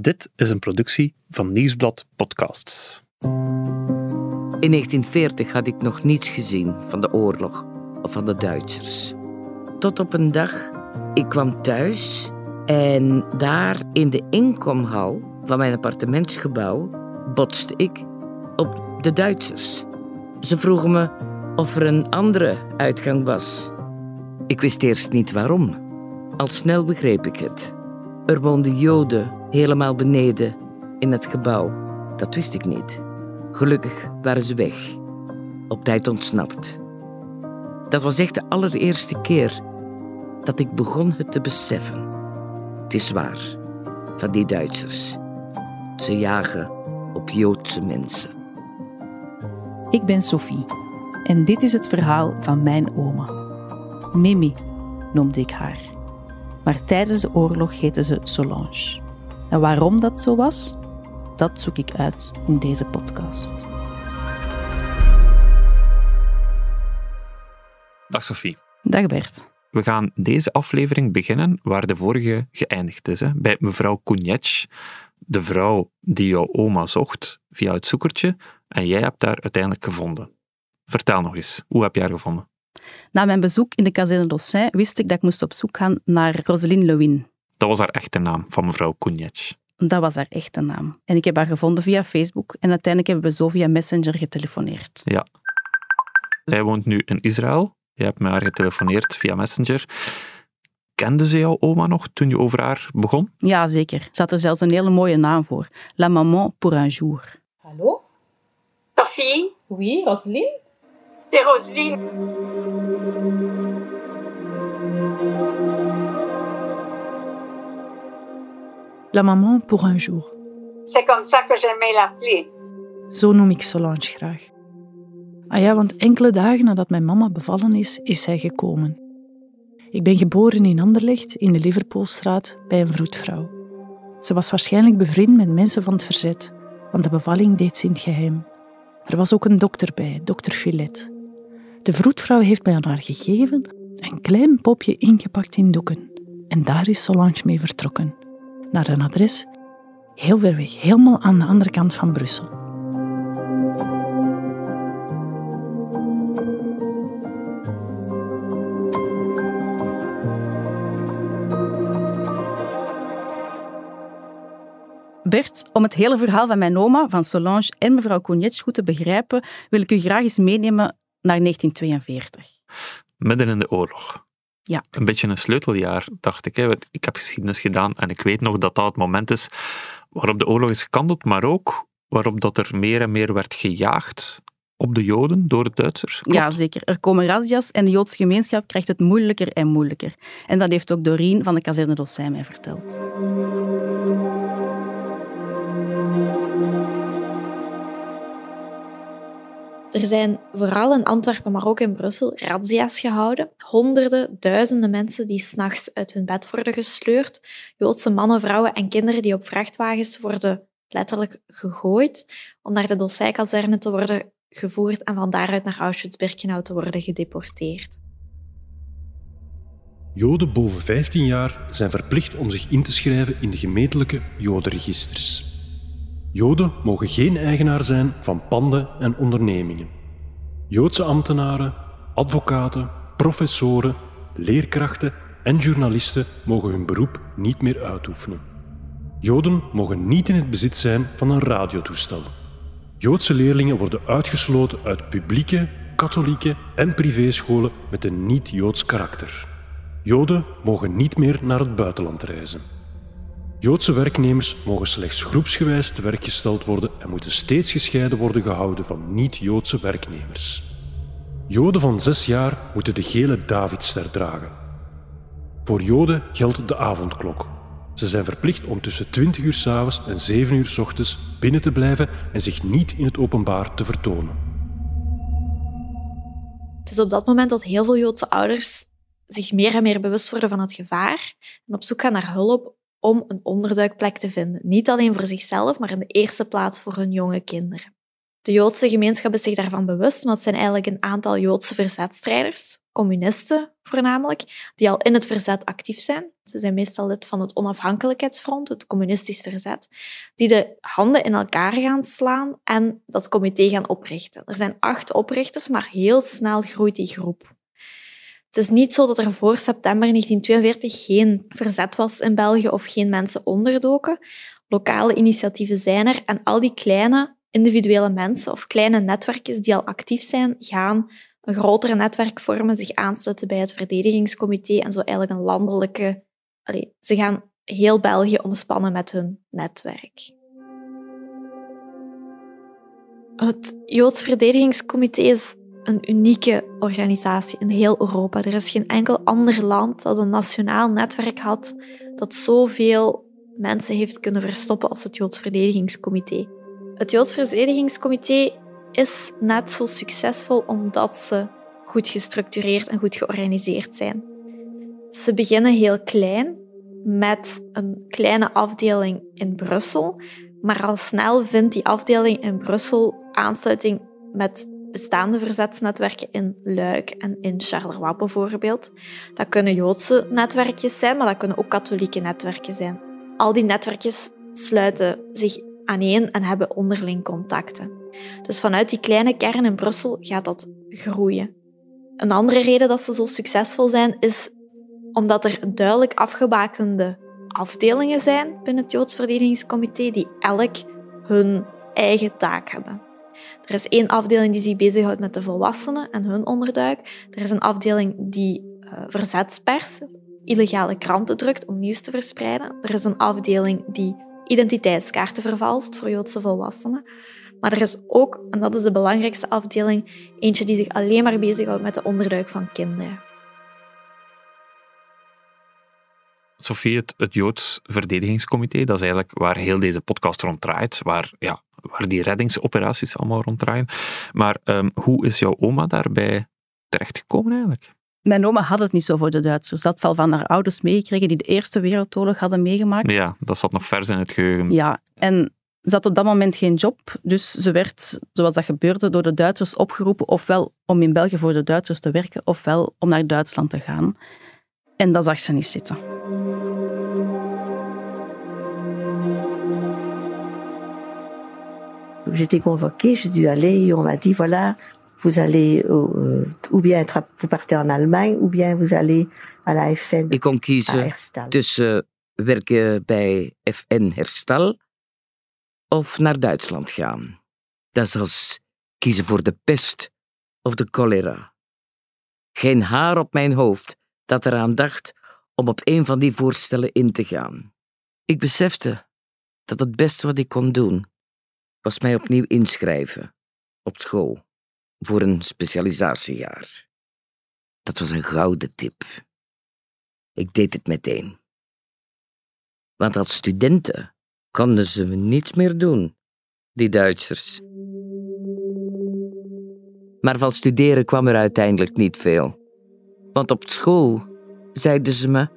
Dit is een productie van Nieuwsblad Podcasts. In 1940 had ik nog niets gezien van de oorlog of van de Duitsers. Tot op een dag, ik kwam thuis en daar in de inkomhal van mijn appartementsgebouw botste ik op de Duitsers. Ze vroegen me of er een andere uitgang was. Ik wist eerst niet waarom. Al snel begreep ik het. Er woonden Joden helemaal beneden in het gebouw. Dat wist ik niet. Gelukkig waren ze weg. Op tijd ontsnapt. Dat was echt de allereerste keer dat ik begon het te beseffen. Het is waar, van die Duitsers. Ze jagen op Joodse mensen. Ik ben Sophie en dit is het verhaal van mijn oma. Mimi noemde ik haar. Maar tijdens de oorlog heette ze Solange. En waarom dat zo was, dat zoek ik uit in deze podcast. Dag Sophie. Dag Bert. We gaan deze aflevering beginnen waar de vorige geëindigd is. Hè? Bij mevrouw Koenjec, de vrouw die jouw oma zocht via het zoekertje. En jij hebt haar uiteindelijk gevonden. Vertel nog eens, hoe heb je haar gevonden? Na mijn bezoek in de kazerne d'Ossin wist ik dat ik moest op zoek gaan naar Roselyne Lewin. Dat was haar echte naam van mevrouw Koenjec. Dat was haar echte naam. En ik heb haar gevonden via Facebook en uiteindelijk hebben we zo via Messenger getelefoneerd. Ja. Zij woont nu in Israël. Je hebt met haar getelefoneerd via Messenger. Kende ze jouw oma nog toen je over haar begon? Ja, zeker. Ze had er zelfs een hele mooie naam voor. La maman pour un jour. Hallo? Sophie, Oui, Roselyne? C'est Roselyne. La maman pour un jour. C'est comme ça que j'aimais l'appeler. Zo noem ik Solange graag. Ah ja, want enkele dagen nadat mijn mama bevallen is, is zij gekomen. Ik ben geboren in Anderlecht, in de Liverpoolstraat, bij een vroedvrouw. Ze was waarschijnlijk bevriend met mensen van het verzet, want de bevalling deed ze in het geheim. Er was ook een dokter bij, dokter Filet. De vroedvrouw heeft mij haar gegeven een klein popje ingepakt in doeken. En daar is Solange mee vertrokken. Naar een adres heel ver weg, helemaal aan de andere kant van Brussel. Bert, om het hele verhaal van mijn oma, van Solange en mevrouw Cognetsch goed te begrijpen, wil ik u graag eens meenemen naar 1942. Midden in de oorlog. Ja. Een beetje een sleuteljaar, dacht ik. Hè. Ik heb geschiedenis gedaan en ik weet nog dat dat het moment is waarop de oorlog is gekanteld, maar ook waarop dat er meer en meer werd gejaagd op de Joden door de Duitsers. Klopt? Ja, zeker. Er komen razzia's en de Joodse gemeenschap krijgt het moeilijker en moeilijker. En dat heeft ook Doreen van de kazerne d'Ossijn mij verteld. Er zijn vooral in Antwerpen, maar ook in Brussel, razzia's gehouden. Honderden, duizenden mensen die s'nachts uit hun bed worden gesleurd. Joodse mannen, vrouwen en kinderen die op vrachtwagens worden letterlijk gegooid om naar de Dossijkazerne te worden gevoerd en van daaruit naar Auschwitz-Birkenau te worden gedeporteerd. Joden boven 15 jaar zijn verplicht om zich in te schrijven in de gemeentelijke Jodenregisters. Joden mogen geen eigenaar zijn van panden en ondernemingen. Joodse ambtenaren, advocaten, professoren, leerkrachten en journalisten mogen hun beroep niet meer uitoefenen. Joden mogen niet in het bezit zijn van een radiotoestel. Joodse leerlingen worden uitgesloten uit publieke, katholieke en privéscholen met een niet-Joods karakter. Joden mogen niet meer naar het buitenland reizen. Joodse werknemers mogen slechts groepsgewijs te werk gesteld worden en moeten steeds gescheiden worden gehouden van niet-Joodse werknemers. Joden van zes jaar moeten de gele Davidster dragen. Voor Joden geldt de avondklok. Ze zijn verplicht om tussen 20 uur 's avonds en 7 uur 's ochtends binnen te blijven en zich niet in het openbaar te vertonen. Het is op dat moment dat heel veel Joodse ouders zich meer en meer bewust worden van het gevaar en op zoek gaan naar hulp om een onderduikplek te vinden. Niet alleen voor zichzelf, maar in de eerste plaats voor hun jonge kinderen. De Joodse gemeenschap is zich daarvan bewust, want het zijn eigenlijk een aantal Joodse verzetstrijders, communisten voornamelijk, die al in het verzet actief zijn. Ze zijn meestal lid van het onafhankelijkheidsfront, het communistisch verzet, die de handen in elkaar gaan slaan en dat comité gaan oprichten. Er zijn acht oprichters, maar heel snel groeit die groep. Het is niet zo dat er voor september 1942 geen verzet was in België of geen mensen onderdoken. Lokale initiatieven zijn er en al die kleine individuele mensen of kleine netwerkjes die al actief zijn, gaan een grotere netwerk vormen, zich aansluiten bij het verdedigingscomité en zo eigenlijk een landelijke... Ze gaan heel België omspannen met hun netwerk. Het Joods Verdedigingscomité is een unieke organisatie in heel Europa. Er is geen enkel ander land dat een nationaal netwerk had dat zoveel mensen heeft kunnen verstoppen als het Joods Verdedigingscomité. Het Joods Verdedigingscomité is net zo succesvol omdat ze goed gestructureerd en goed georganiseerd zijn. Ze beginnen heel klein met een kleine afdeling in Brussel, maar al snel vindt die afdeling in Brussel aansluiting met bestaande verzetsnetwerken in Luik en in Charleroi bijvoorbeeld. Dat kunnen Joodse netwerkjes zijn, maar dat kunnen ook katholieke netwerken zijn. Al die netwerkjes sluiten zich aaneen en hebben onderling contacten. Dus vanuit die kleine kern in Brussel gaat dat groeien. Een andere reden dat ze zo succesvol zijn, is omdat er duidelijk afgebakende afdelingen zijn binnen het Joods Verdedigingscomité die elk hun eigen taak hebben. Er is één afdeling die zich bezighoudt met de volwassenen en hun onderduik. Er is een afdeling die uh, verzetspers, illegale kranten drukt om nieuws te verspreiden. Er is een afdeling die identiteitskaarten vervalst voor Joodse volwassenen. Maar er is ook, en dat is de belangrijkste afdeling, eentje die zich alleen maar bezighoudt met de onderduik van kinderen. Sophie, het, het Joods Verdedigingscomité, dat is eigenlijk waar heel deze podcast rond draait, waar, ja, waar die reddingsoperaties allemaal rond draaien. Maar um, hoe is jouw oma daarbij terechtgekomen eigenlijk? Mijn oma had het niet zo voor de Duitsers. Dat zal van haar ouders meegekregen die de Eerste Wereldoorlog hadden meegemaakt. Ja, dat zat nog vers in het geheugen. Ja, en ze had op dat moment geen job, dus ze werd, zoals dat gebeurde, door de Duitsers opgeroepen ofwel om in België voor de Duitsers te werken, ofwel om naar Duitsland te gaan. En dat zag ze niet zitten. J'étais convoquée, j'ai dû aller, on m'a dit voilà, vous allez euh, ou bien être, vous partez en Allemagne ou bien vous allez à la FN. Ik kon kiezen tussen werken bij FN Herstal of naar Duitsland gaan. Dat is als kiezen voor de pest of de cholera. Geen haar op mijn hoofd dat eraan dacht om op een van die voorstellen in te gaan. Ik besefte dat het beste wat ik kon doen was mij opnieuw inschrijven op school voor een specialisatiejaar. Dat was een gouden tip. Ik deed het meteen. Want als studenten konden ze me niets meer doen, die Duitsers. Maar van studeren kwam er uiteindelijk niet veel. Want op school zeiden ze me: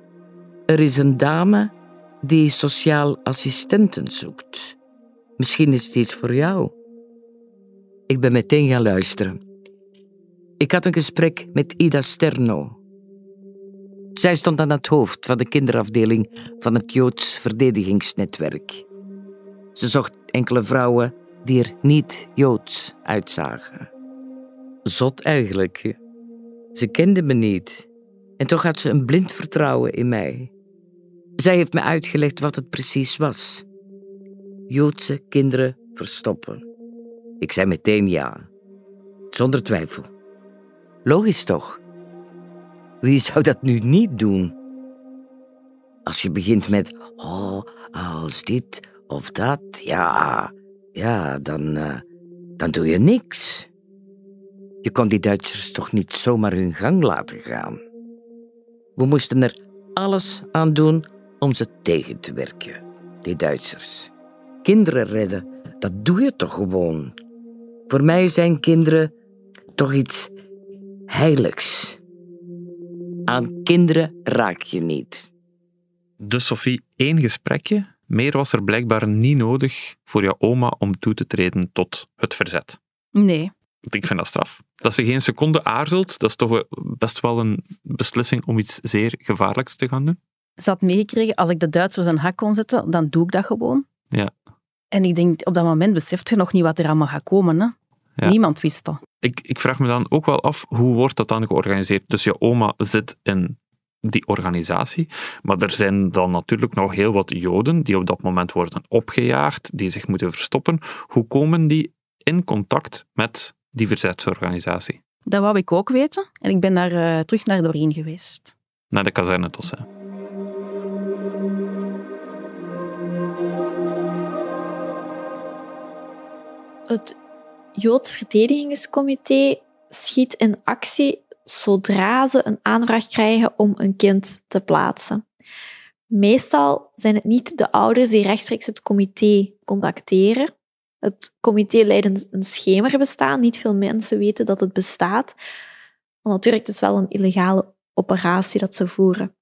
er is een dame die sociaal assistenten zoekt. Misschien is het iets voor jou. Ik ben meteen gaan luisteren. Ik had een gesprek met Ida Sterno. Zij stond aan het hoofd van de kinderafdeling van het Joods Verdedigingsnetwerk. Ze zocht enkele vrouwen die er niet Joods uitzagen. Zot eigenlijk. Ze kende me niet. En toch had ze een blind vertrouwen in mij. Zij heeft me uitgelegd wat het precies was. Joodse kinderen verstoppen. Ik zei meteen ja. Zonder twijfel. Logisch toch? Wie zou dat nu niet doen? Als je begint met, oh, als dit of dat, ja, ja, dan, uh, dan doe je niks. Je kon die Duitsers toch niet zomaar hun gang laten gaan. We moesten er alles aan doen om ze tegen te werken, die Duitsers. Kinderen redden, dat doe je toch gewoon. Voor mij zijn kinderen toch iets heiligs. Aan kinderen raak je niet. Dus Sophie, één gesprekje. Meer was er blijkbaar niet nodig voor jouw oma om toe te treden tot het verzet. Nee, Ik vind dat straf. Dat ze geen seconde aarzelt, dat is toch best wel een beslissing om iets zeer gevaarlijks te gaan doen. Ze had meegekregen, als ik de Duitsers een hak kon zetten, dan doe ik dat gewoon. Ja. En ik denk, op dat moment beseft je nog niet wat er allemaal gaat komen. Hè? Ja. Niemand wist dat. Ik, ik vraag me dan ook wel af, hoe wordt dat dan georganiseerd? Dus je oma zit in die organisatie, maar er zijn dan natuurlijk nog heel wat Joden die op dat moment worden opgejaagd, die zich moeten verstoppen. Hoe komen die in contact met die verzetsorganisatie? Dat wou ik ook weten. En ik ben daar eh, terug naar Doreen geweest. Naar de kazerne Tossen. Het Joods Verdedigingscomité schiet in actie zodra ze een aanvraag krijgen om een kind te plaatsen. Meestal zijn het niet de ouders die rechtstreeks het comité contacteren. Het comité leidt een, schemerbestaan. Niet veel mensen weten dat het bestaat. Want natuurlijk, het is wel een illegale operatie dat ze voeren.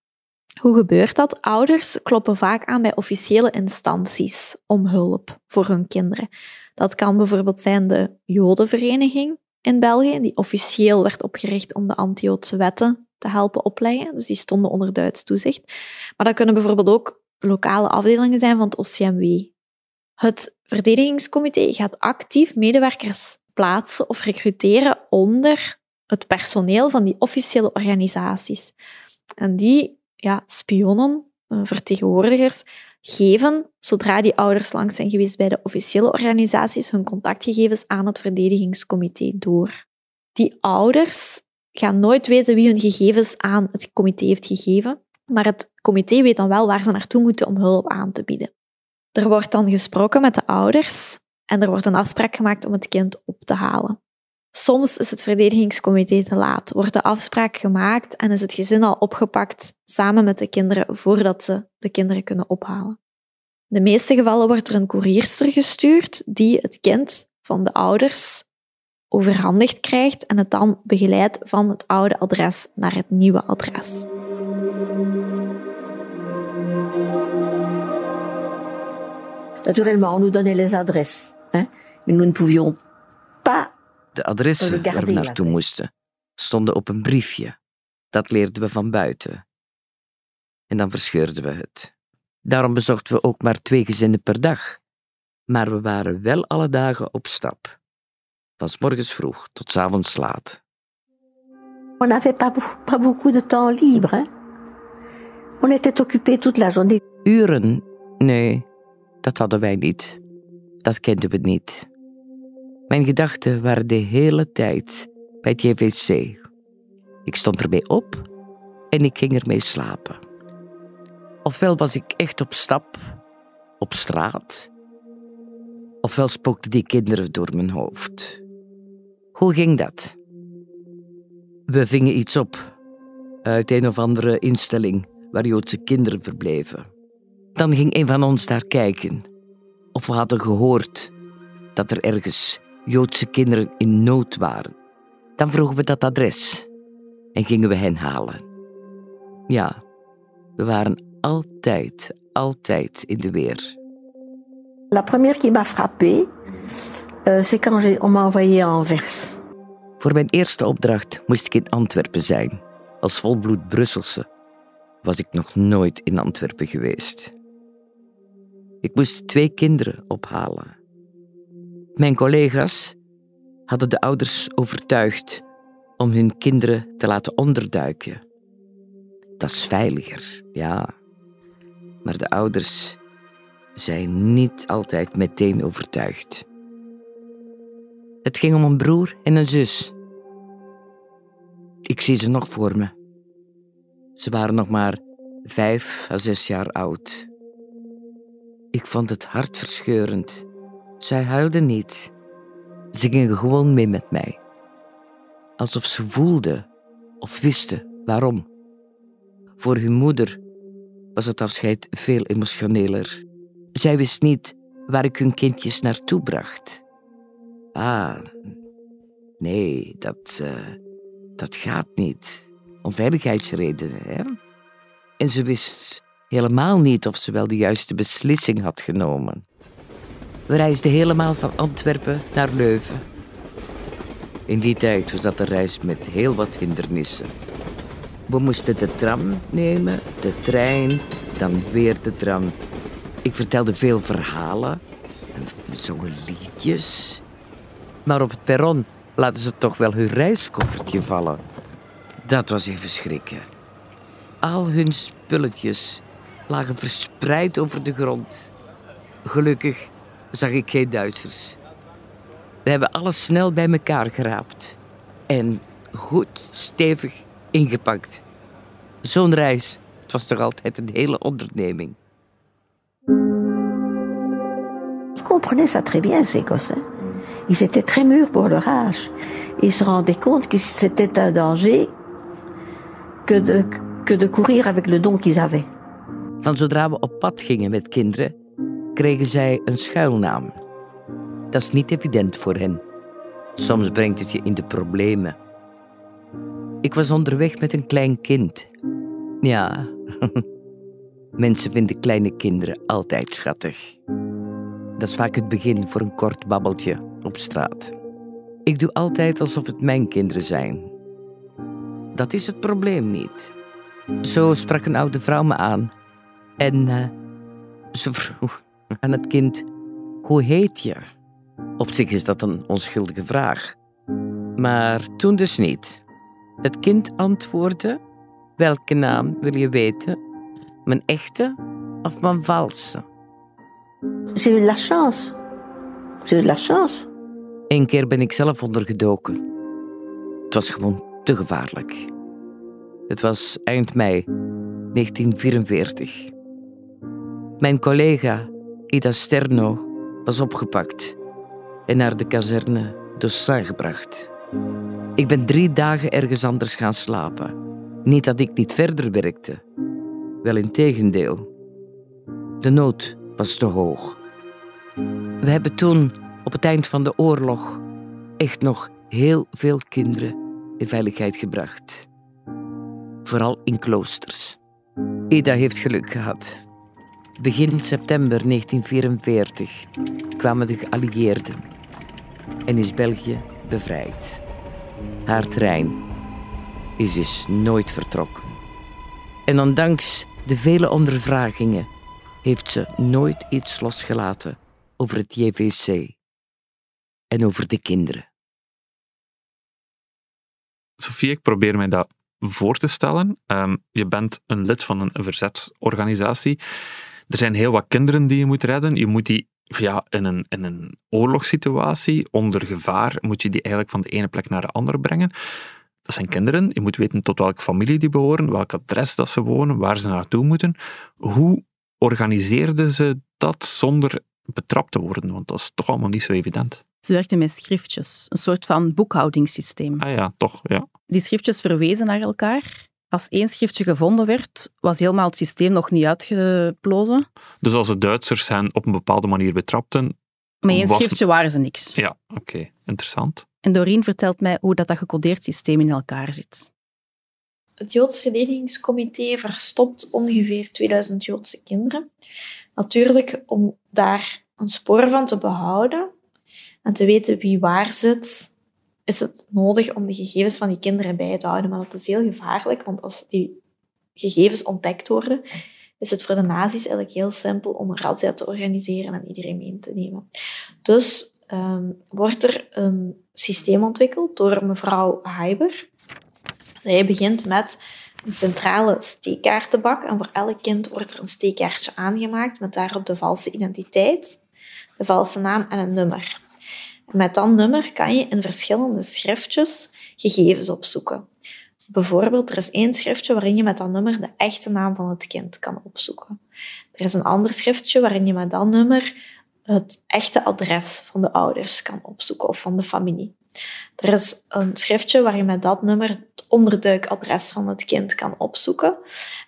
Hoe gebeurt dat? Ouders kloppen vaak aan bij officiële instanties om hulp voor hun kinderen. Dat kan bijvoorbeeld zijn de Jodenvereniging in België, die officieel werd opgericht om de anti-Joodse wetten te helpen opleggen. Dus die stonden onder Duits toezicht. Maar dat kunnen bijvoorbeeld ook lokale afdelingen zijn van het OCMW. Het verdedigingscomité gaat actief medewerkers plaatsen of recruteren onder het personeel van die officiële organisaties. En die ja, spionnen, eh, vertegenwoordigers, geven, zodra die ouders langs zijn geweest bij de officiële organisaties, hun contactgegevens aan het verdedigingscomité door. Die ouders gaan nooit weten wie hun gegevens aan het comité heeft gegeven, maar het comité weet dan wel waar ze naartoe moeten om hulp aan te bieden. Er wordt dan gesproken met de ouders en er wordt een afspraak gemaakt om het kind op te halen. Soms is het verdedigingscomité te laat, wordt de afspraak gemaakt en is het gezin al opgepakt samen met de kinderen voordat ze de kinderen kunnen ophalen. In de meeste gevallen wordt er een koerierster gestuurd die het kind van de ouders overhandigd krijgt en het dan begeleidt van het oude adres naar het nieuwe adres. Naturellement, on nous donnait les adresses, hein, mais nous ne pouvions pas De adressen waar we naartoe moesten stonden op een briefje. Dat leerden we van buiten. En dan verscheurden we het. Daarom bezochten we ook maar twee gezinnen per dag. Maar we waren wel alle dagen op stap. Van 's morgens vroeg tot 's avonds laat. On n'avait pas, pas beaucoup de temps libre. Hein. On était occupés toute la journée. Uren? Nee, dat hadden wij niet. Dat kenden we niet. Mijn gedachten waren de hele tijd bij het JVC. Ik stond ermee op en ik ging ermee slapen. Ofwel was ik echt op stap, op straat, ofwel spookten die kinderen door mijn hoofd. Hoe ging dat? We vingen iets op uit een of andere instelling waar Joodse kinderen verbleven. Dan ging een van ons daar kijken. Of we hadden gehoord dat er ergens Joodse kinderen in nood waren. Dan vroegen we dat adres en gingen we hen halen. Ja, we waren altijd, altijd in de weer. La première qui m'a frappée, euh, c'est quand on m'a envoyé à Anvers. Voor mijn eerste opdracht moest ik in Antwerpen zijn. Als volbloed Brusselse was ik nog nooit in Antwerpen geweest. Ik moest twee kinderen ophalen. Mijn collega's hadden de ouders overtuigd om hun kinderen te laten onderduiken. Dat is veiliger, ja. Maar de ouders zijn niet altijd meteen overtuigd. Het ging om een broer en een zus. Ik zie ze nog voor me. Ze waren nog maar vijf à zes jaar oud. Ik vond het hartverscheurend. Zij huilden niet. Ze gingen gewoon mee met mij. Alsof ze voelden of wisten waarom. Voor hun moeder was het afscheid veel emotioneler. Zij wist niet waar ik hun kindjes naartoe bracht. Ah, nee, dat, eh, dat gaat niet. Om veiligheidsredenen, hè? En ze wist helemaal niet of ze wel de juiste beslissing had genomen. We reisden helemaal van Antwerpen naar Leuven. In die tijd was dat een reis met heel wat hindernissen. We moesten de tram nemen, de trein, dan weer de tram. Ik vertelde veel verhalen, we zongen liedjes. Maar op het perron laten ze toch wel hun reiskoffertje vallen. Dat was even schrikken. Al hun spulletjes lagen verspreid over de grond. Gelukkig zag ik geen Duitsers. We hebben alles snel bij elkaar geraapt en goed stevig ingepakt. Zo'n reis, het was toch altijd een hele onderneming. Ils comprenaient ça très bien, ces Écossais. Ils étaient très mûrs pour leur âge. Ils se rendaient compte que c'était un danger que de, que de courir avec le don qu'ils avaient. Van zodra we op pad gingen met kinderen, kregen zij een schuilnaam. Dat is niet evident voor hen. Soms brengt het je in de problemen. Ik was onderweg met een klein kind. Ja, mensen vinden kleine kinderen altijd schattig. Dat is vaak het begin voor een kort babbeltje op straat. Ik doe altijd alsof het mijn kinderen zijn. Dat is het probleem niet. Zo sprak een oude vrouw me aan en eh, ze vroeg aan het kind: Hoe heet je? Op zich is dat een onschuldige vraag. Maar toen dus niet. Het kind antwoordde: Welke naam wil je weten? Mijn echte of mijn valse? J'ai eu de la chance. J'ai eu de la chance. Eén keer ben ik zelf ondergedoken. Het was gewoon te gevaarlijk. Het was eind mei 1944. Mijn collega Ida Sterno was opgepakt en naar de kazerne Dossin gebracht. Ik ben drie dagen ergens anders gaan slapen. Niet dat ik niet verder werkte. Wel in tegendeel. De nood was te hoog. We hebben toen, op het eind van de oorlog, echt nog heel veel kinderen in veiligheid gebracht. Vooral in kloosters. Ida heeft geluk gehad. Begin september 1944 kwamen de geallieerden en is België bevrijd. Haar trein is dus nooit vertrokken. En ondanks de vele ondervragingen heeft ze nooit iets losgelaten over het JVC en over de kinderen. Sofie, ik probeer mij dat voor te stellen. Ehm, je bent een lid van een verzetsorganisatie. Er zijn heel wat kinderen die je moet redden. Je moet die ja, in, een, in een oorlogssituatie, onder gevaar, moet je die eigenlijk van de ene plek naar de andere brengen. Dat zijn kinderen. Je moet weten tot welke familie die behoren, welk adres dat ze wonen, waar ze naartoe moeten. Hoe organiseerden ze dat zonder betrapt te worden? Want dat is toch allemaal niet zo evident. Ze werkten met schriftjes, een soort van boekhoudingssysteem. Ah ja, toch, ja. Die schriftjes verwezen naar elkaar. Als één schriftje gevonden werd, was helemaal het systeem nog niet uitgeplozen. Dus als de Duitsers hen op een bepaalde manier betrapten... Met één was- schriftje waren ze niks. Ja, oké. Interessant. En Doreen vertelt mij hoe dat, dat gecodeerd systeem in elkaar zit. Het Joods Verdedigingscomité verstopt ongeveer 2000 Joodse kinderen. Natuurlijk, om daar een spoor van te behouden en te weten wie waar zit, is het nodig om de gegevens van die kinderen bij te houden. Maar dat is heel gevaarlijk, want als die gegevens ontdekt worden, is het voor de nazi's eigenlijk heel simpel om een razzia te organiseren en iedereen mee te nemen. Dus ehm, wordt er een systeem ontwikkeld door mevrouw Heiber. Zij begint met een centrale steekkaartenbak en voor elk kind wordt er een steekkaartje aangemaakt met daarop de valse identiteit, de valse naam en een nummer. Met dat nummer kan je in verschillende schriftjes gegevens opzoeken. Bijvoorbeeld, er is één schriftje waarin je met dat nummer de echte naam van het kind kan opzoeken. Er is een ander schriftje waarin je met dat nummer het echte adres van de ouders kan opzoeken of van de familie. Er is een schriftje waar je met dat nummer het onderduikadres van het kind kan opzoeken.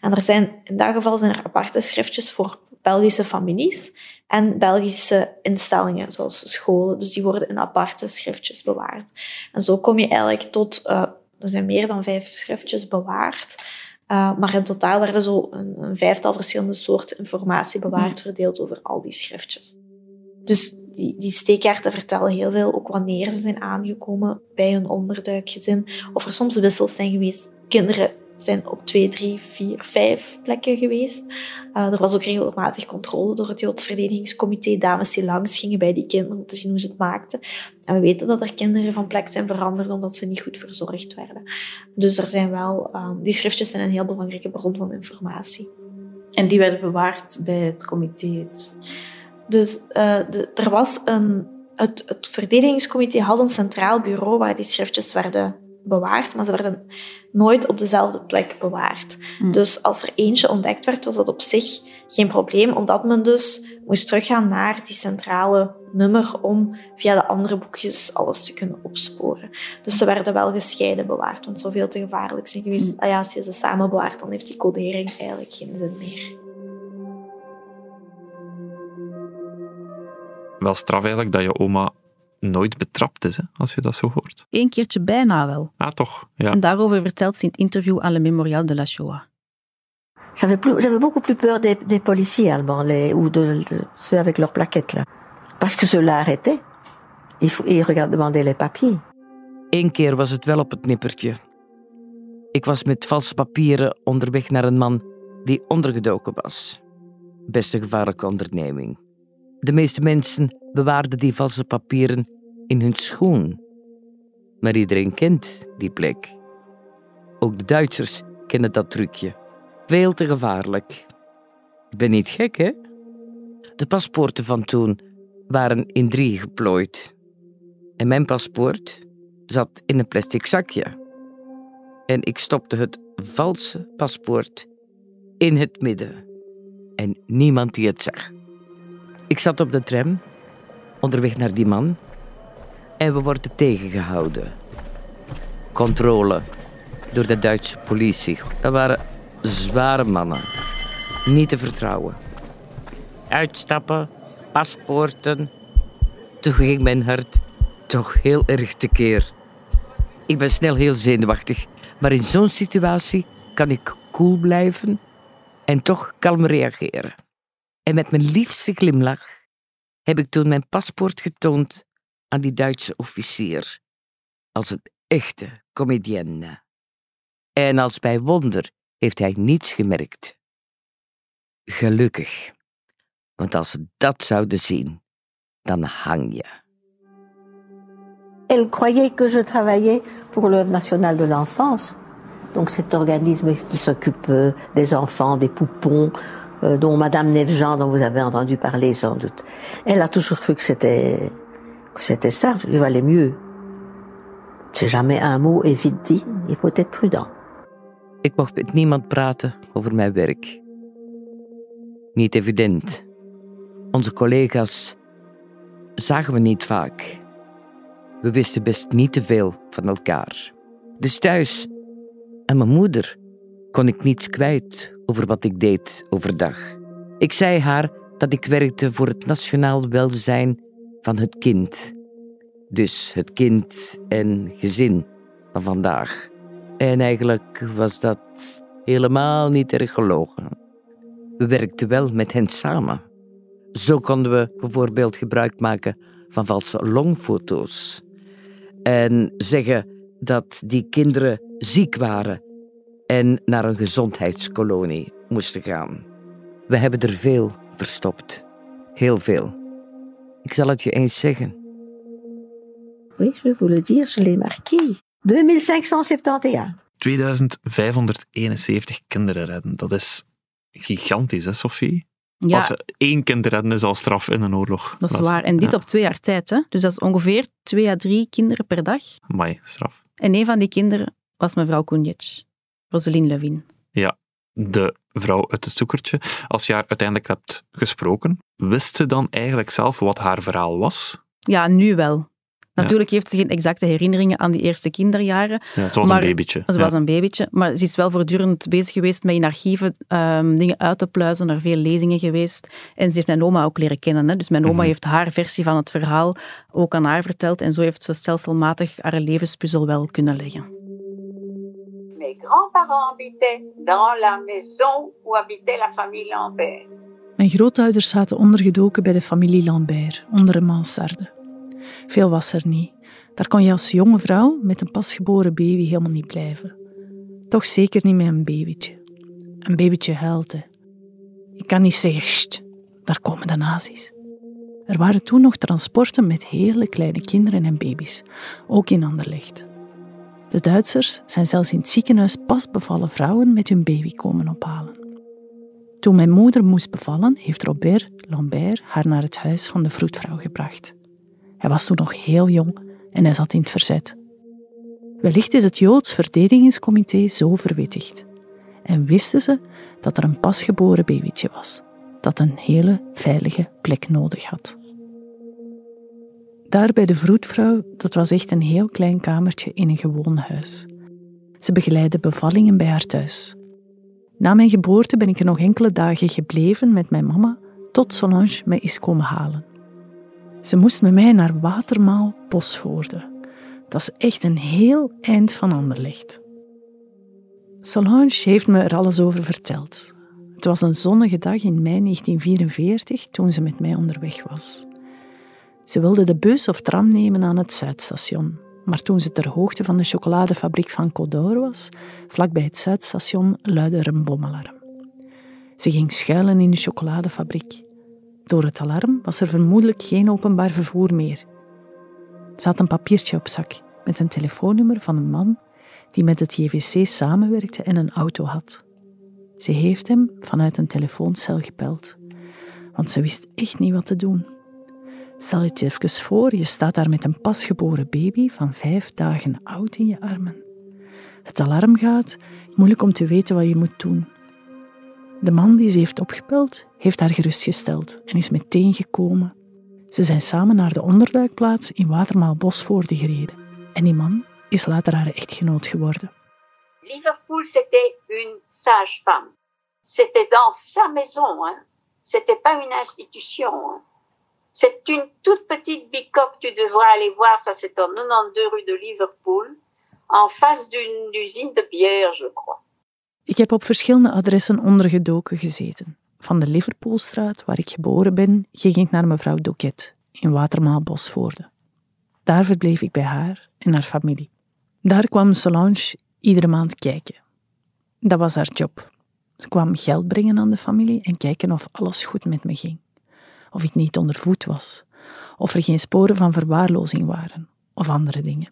En er zijn, in dat geval zijn er aparte schriftjes voor Belgische families en Belgische instellingen, zoals scholen. Dus die worden in aparte schriftjes bewaard. En zo kom je eigenlijk tot, eh, er zijn meer dan vijf schriftjes bewaard. Uh, maar in totaal werden zo een, een vijftal verschillende soorten informatie bewaard, verdeeld over al die schriftjes. Dus die, die steekkaarten vertellen heel veel, ook wanneer ze zijn aangekomen bij hun onderduikgezin. Of er soms wissels zijn geweest. Kinderen zijn op twee, drie, vier, vijf plekken geweest. Uh, er was ook regelmatig controle door het Joods Verdedigingscomité. Dames die langs gingen bij die kinderen om te zien hoe ze het maakten. En we weten dat er kinderen van plek zijn veranderd omdat ze niet goed verzorgd werden. Dus er zijn wel, uh, die schriftjes zijn een heel belangrijke bron van informatie. En die werden bewaard bij het comité? Dus uh, de, er was een, het, het verdedigingscomité had een centraal bureau waar die schriftjes werden bewaard, maar ze werden nooit op dezelfde plek bewaard. Hmm. Dus als er eentje ontdekt werd, was dat op zich geen probleem, omdat men dus moest teruggaan naar die centrale nummer om via de andere boekjes alles te kunnen opsporen. Dus ze werden wel gescheiden bewaard, want het zou veel te gevaarlijk zijn geweest. Hmm. Ah ja, als je ze samen bewaart, dan heeft die codering eigenlijk geen zin meer. Wel straf eigenlijk dat je oma nooit betrapt is, hè, als je dat zo hoort. Eén keertje bijna wel. Ah, toch? Ja. En daarover vertelt ze in het interview aan Le Mémorial de la Shoah. J'avais beaucoup plus peur des, des policiers allemands, les, ou de, de, ceux avec leurs plaquettes, là. Parce que ceux-là arrêtaient. Ils, ils demandaient les papiers. Eén keer was het wel op het nippertje. Ik was met valse papieren onderweg naar een man die ondergedoken was. Best een gevaarlijke onderneming. De meeste mensen bewaarden die valse papieren in hun schoen. Maar iedereen kent die plek. Ook de Duitsers kennen dat trucje. Veel te gevaarlijk. Ik ben niet gek, hè? De paspoorten van toen waren in drie geplooid. En mijn paspoort zat in een plastic zakje. En ik stopte het valse paspoort in het midden. En niemand die het zag. Ik zat op de tram, onderweg naar die man, en we worden tegengehouden. Controle door de Duitse politie. Dat waren zware mannen. Niet te vertrouwen. Uitstappen, paspoorten. Toen ging mijn hart toch heel erg tekeer. Ik ben snel heel zenuwachtig, maar in zo'n situatie kan ik cool blijven en toch kalm reageren. En met mijn liefste glimlach heb ik toen mijn paspoort getoond aan die Duitse officier. Als een echte comedienne. En als bij wonder heeft hij niets gemerkt. Gelukkig, want als ze dat zouden zien, dan hang je. Elle croyait que je travaillais pour le National de l'Enfance, donc cet organisme qui s'occupe des enfants, des poupons, euh, dont Madame Nevejean, dont vous avez entendu parler sans doute. Elle a toujours cru que c'était que c'était ça. Il valait mieux. C'est jamais un mot est vite dit. Il faut être prudent. Ik mocht met niemand praten over mijn werk. Niet evident. Onze collega's zagen we niet vaak. We wisten best niet te veel van elkaar. Dus thuis, aan mijn moeder, kon ik niets kwijt over wat ik deed overdag. Ik zei haar dat ik werkte voor het nationaal welzijn van het kind. Dus het kind en gezin van vandaag. En eigenlijk was dat helemaal niet erg gelogen. We werkten wel met hen samen. Zo konden we bijvoorbeeld gebruik maken van valse longfoto's. En zeggen dat die kinderen ziek waren en naar een gezondheidskolonie moesten gaan. We hebben er veel verstopt. Heel veel. Ik zal het je eens zeggen. Oui, je vais vous le dire, je l'ai marqué. 2571. 2571 kinderen redden. Dat is gigantisch, hè, Sophie? Ja. Als ze één kind redden is al straf in een oorlog. Dat is waar. En dit ja. op twee jaar tijd. Hè? Dus dat is ongeveer twee à drie kinderen per dag. Amai, straf. En een van die kinderen was mevrouw Koenjic, Roseline Levin. Ja, de vrouw uit het zoekertje. Als je haar uiteindelijk hebt gesproken, wist ze dan eigenlijk zelf wat haar verhaal was? Ja, nu wel. Natuurlijk heeft ze geen exacte herinneringen aan die eerste kinderjaren. Ja, ze was maar, een babytje. Ze Ja. was een babytje, maar ze is wel voortdurend bezig geweest met in archieven ehm, dingen uit te pluizen, naar veel lezingen geweest. En ze heeft mijn oma ook leren kennen. Hè. Dus mijn oma Mhm. heeft haar versie van het verhaal ook aan haar verteld. En zo heeft ze stelselmatig haar levenspuzzel wel kunnen leggen. Mes grands-parents dans la maison où habitait la Lambert. Mijn grootouders zaten ondergedoken bij de familie Lambert, onder een mansarde. Veel was er niet. Daar kon je als jonge vrouw met een pasgeboren baby helemaal niet blijven. Toch zeker niet met een babytje. Een babytje huilt. Je kan niet zeggen, daar komen de nazi's. Er waren toen nog transporten met hele kleine kinderen en baby's, ook in Anderlecht. De Duitsers zijn zelfs in het ziekenhuis pas bevallen vrouwen met hun baby komen ophalen. Toen mijn moeder moest bevallen, heeft Robert Lambert haar naar het huis van de vroedvrouw gebracht. Hij was toen nog heel jong en hij zat in het verzet. Wellicht is het Joods verdedigingscomité zo verwittigd. En wisten ze dat er een pasgeboren babytje was, dat een hele veilige plek nodig had. Daar bij de vroedvrouw, dat was echt een heel klein kamertje in een gewoon huis. Ze begeleidde bevallingen bij haar thuis. Na mijn geboorte ben ik er nog enkele dagen gebleven met mijn mama, tot Solange mij is komen halen. Ze moest met mij naar Watermaal Bosvoorde. Dat is echt een heel eind van Anderlecht. Solange heeft me er alles over verteld. Het was een zonnige dag in mei 1944 toen ze met mij onderweg was. Ze wilde de bus of tram nemen aan het Zuidstation. Maar toen ze ter hoogte van de chocoladefabriek van Codor was, vlakbij het Zuidstation, luidde er een bomalarm. Ze ging schuilen in de chocoladefabriek. Door het alarm was er vermoedelijk geen openbaar vervoer meer. Ze had een papiertje op zak met een telefoonnummer van een man die met het JVC samenwerkte en een auto had. Ze heeft hem vanuit een telefooncel gebeld, want ze wist echt niet wat te doen. Stel je even voor, je staat daar met een pasgeboren baby van vijf dagen oud in je armen. Het alarm gaat, moeilijk om te weten wat je moet doen. De man die ze heeft opgebeld, heeft haar gerustgesteld en is meteen gekomen. Ze zijn samen naar de onderduikplaats in Watermaal Bosvoorde gereden. En die man is later haar echtgenoot geworden. Liverpool, c'était une sage-femme. C'était dans sa maison, hein. C'était pas une institution. C'est une toute petite bicoque, tu devrais aller voir, ça c'est en 92 rue de Liverpool, en face d'une usine de bière, je crois. Ik heb op verschillende adressen ondergedoken gezeten. Van de Liverpoolstraat, waar ik geboren ben, ging ik naar mevrouw Doquet in Watermaal Bosvoorde. Daar verbleef ik bij haar en haar familie. Daar kwam Solange iedere maand kijken. Dat was haar job. Ze kwam geld brengen aan de familie en kijken of alles goed met me ging. Of ik niet onder voet was. Of er geen sporen van verwaarlozing waren. Of andere dingen.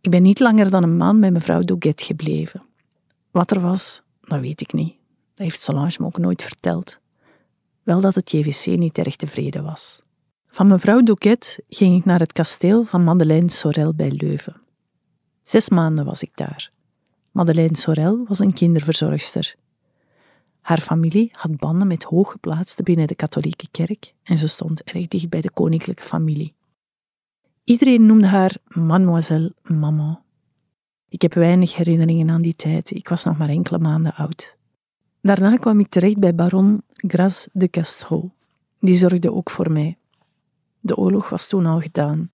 Ik ben niet langer dan een maand bij mevrouw Doguet gebleven. Wat er was, dat weet ik niet. Dat heeft Solange me ook nooit verteld. Wel dat het JVC niet erg tevreden was. Van mevrouw Douquet ging ik naar het kasteel van Madeleine Sorel bij Leuven. Zes maanden was ik daar. Madeleine Sorel was een kinderverzorgster. Haar familie had banden met hooggeplaatsten binnen de katholieke kerk en ze stond erg dicht bij de koninklijke familie. Iedereen noemde haar Mademoiselle Maman. Ik heb weinig herinneringen aan die tijd, ik was nog maar enkele maanden oud. Daarna kwam ik terecht bij baron Gras de Castro. Die zorgde ook voor mij. De oorlog was toen al gedaan.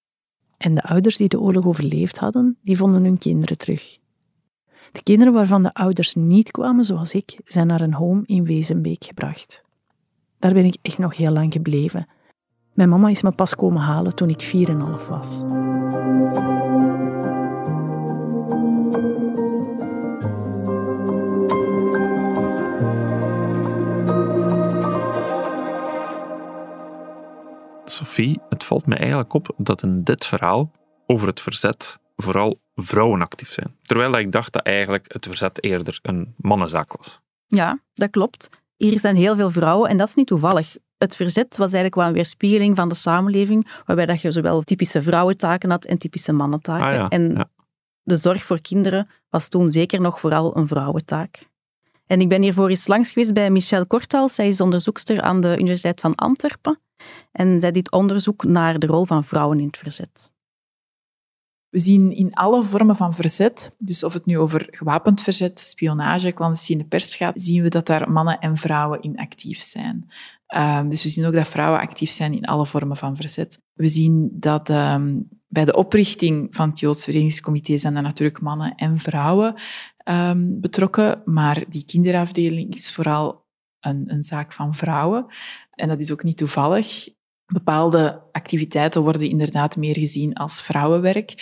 En de ouders die de oorlog overleefd hadden, die vonden hun kinderen terug. De kinderen waarvan de ouders niet kwamen zoals ik, zijn naar een home in Wezenbeek gebracht. Daar ben ik echt nog heel lang gebleven. Mijn mama is me pas komen halen toen ik 4,5 was. Sophie, het valt me eigenlijk op dat in dit verhaal over het verzet vooral vrouwen actief zijn. Terwijl dat ik dacht dat eigenlijk het verzet eerder een mannenzaak was. Ja, dat klopt. Hier zijn heel veel vrouwen en dat is niet toevallig. Het verzet was eigenlijk wel een weerspiegeling van de samenleving, waarbij dat je zowel typische vrouwentaken had en typische mannentaken. Ah ja, en ja. de zorg voor kinderen was toen zeker nog vooral een vrouwentaak. En ik ben hiervoor eens langs geweest bij Michelle Kortals. Zij is onderzoekster aan de Universiteit van Antwerpen. En zij doet onderzoek naar de rol van vrouwen in het verzet. We zien in alle vormen van verzet, dus of het nu over gewapend verzet, spionage, clandestine pers gaat, zien we dat daar mannen en vrouwen in actief zijn. Um, dus we zien ook dat vrouwen actief zijn in alle vormen van verzet. We zien dat um, bij de oprichting van het Joods Verenigingscomité zijn er natuurlijk mannen en vrouwen um, betrokken, maar die kinderafdeling is vooral een, een zaak van vrouwen. En dat is ook niet toevallig. Bepaalde activiteiten worden inderdaad meer gezien als vrouwenwerk.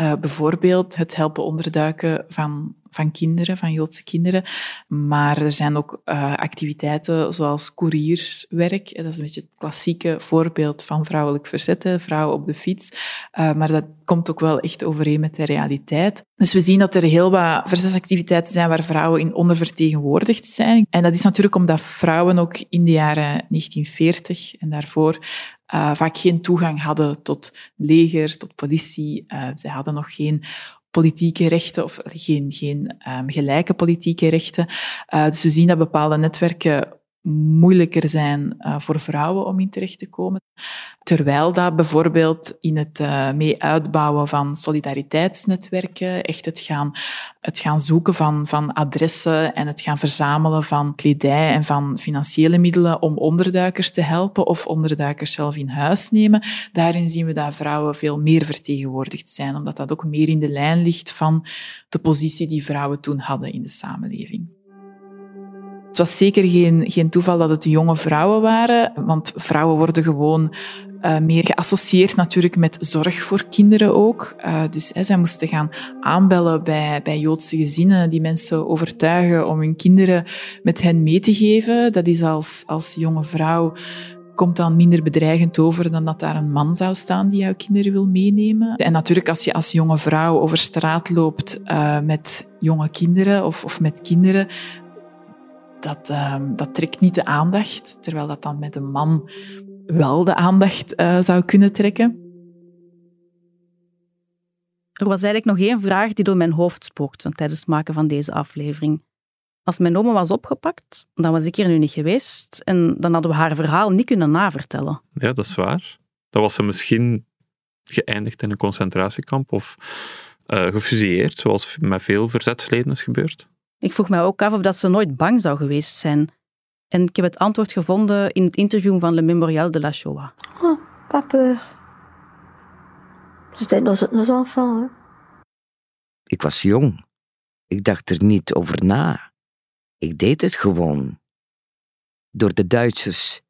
Uh, bijvoorbeeld het helpen onderduiken van van kinderen, van Joodse kinderen. Maar er zijn ook uh, activiteiten zoals courierswerk. Dat is een beetje het klassieke voorbeeld van vrouwelijk verzet, vrouwen op de fiets. Uh, maar dat komt ook wel echt overeen met de realiteit. Dus we zien dat er heel wat verzetsactiviteiten zijn waar vrouwen in ondervertegenwoordigd zijn. En dat is natuurlijk omdat vrouwen ook in de jaren 1940 en daarvoor uh, vaak geen toegang hadden tot leger, tot politie. Uh, zij hadden nog geen politieke rechten of geen, geen um, gelijke politieke rechten. Uh, dus we zien dat bepaalde netwerken moeilijker zijn uh, voor vrouwen om in terecht te komen. Terwijl dat bijvoorbeeld in het uh, mee uitbouwen van solidariteitsnetwerken, echt het gaan, het gaan zoeken van, van adressen en het gaan verzamelen van kledij en van financiële middelen om onderduikers te helpen of onderduikers zelf in huis nemen, daarin zien we dat vrouwen veel meer vertegenwoordigd zijn, omdat dat ook meer in de lijn ligt van de positie die vrouwen toen hadden in de samenleving. Het was zeker geen, geen toeval dat het jonge vrouwen waren, want vrouwen worden gewoon uh, meer geassocieerd natuurlijk met zorg voor kinderen ook. Uh, dus zij moesten gaan aanbellen bij, bij Joodse gezinnen, die mensen overtuigen om hun kinderen met hen mee te geven. Dat is als, als jonge vrouw komt dan minder bedreigend over dan dat daar een man zou staan die jouw kinderen wil meenemen. En natuurlijk, als je als jonge vrouw over straat loopt uh, met jonge kinderen of, of met kinderen, dat, uh, dat trekt niet de aandacht, terwijl dat dan met een man wel de aandacht uh, zou kunnen trekken. Er was eigenlijk nog één vraag die door mijn hoofd spookte tijdens het maken van deze aflevering. Als mijn oma was opgepakt, dan was ik hier nu niet geweest en dan hadden we haar verhaal niet kunnen navertellen. Ja, dat is waar. Dan was ze misschien geëindigd in een concentratiekamp of uh, gefusilleerd, zoals met veel verzetsleden is gebeurd. Ik vroeg mij ook af of dat ze nooit bang zou geweest zijn. En ik heb het antwoord gevonden in het interview van Le Memorial de la Shoah. Oh, pas peur. C'était nos, nos enfants. Hè? Ik was jong. Ik dacht er niet over na. Ik deed het gewoon. Door de Duitsers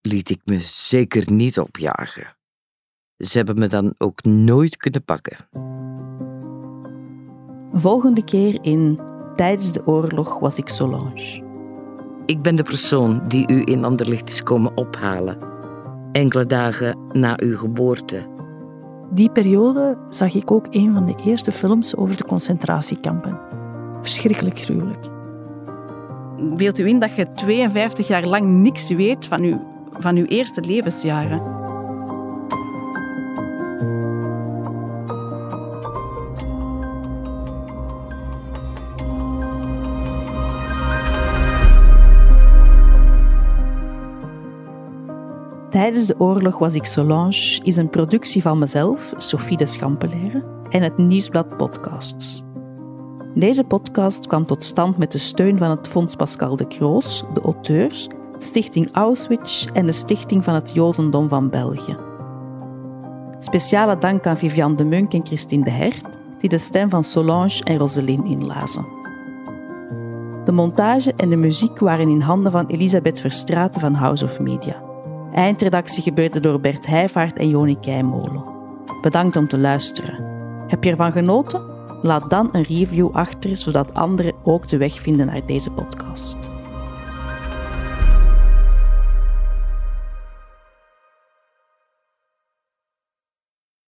liet ik me zeker niet opjagen. Ze hebben me dan ook nooit kunnen pakken. Volgende keer in Tijdens de oorlog was ik Solange. Ik ben de persoon die u in Anderlicht is komen ophalen, enkele dagen na uw geboorte. Die periode zag ik ook een van de eerste films over de concentratiekampen. Verschrikkelijk gruwelijk. Beeld u in dat je 52 jaar lang niks weet van uw, van uw eerste levensjaren. Tijdens de oorlog was ik Solange is een productie van mezelf, Sophie de Schampeleren, en het Nieuwsblad Podcasts. Deze podcast kwam tot stand met de steun van het Fonds Pascal de Kroos, de auteurs, Stichting Auschwitz en de Stichting van het Jodendom van België. Speciale dank aan Viviane de Munk en Christine de Hert, die de stem van Solange en Roseline inlazen. De montage en de muziek waren in handen van Elisabeth Verstraeten van House of Media. Eindredactie gebeurde door Bert Heijvaart en Joni Keimolen. Bedankt om te luisteren. Heb je ervan genoten? Laat dan een review achter, zodat anderen ook de weg vinden naar deze podcast.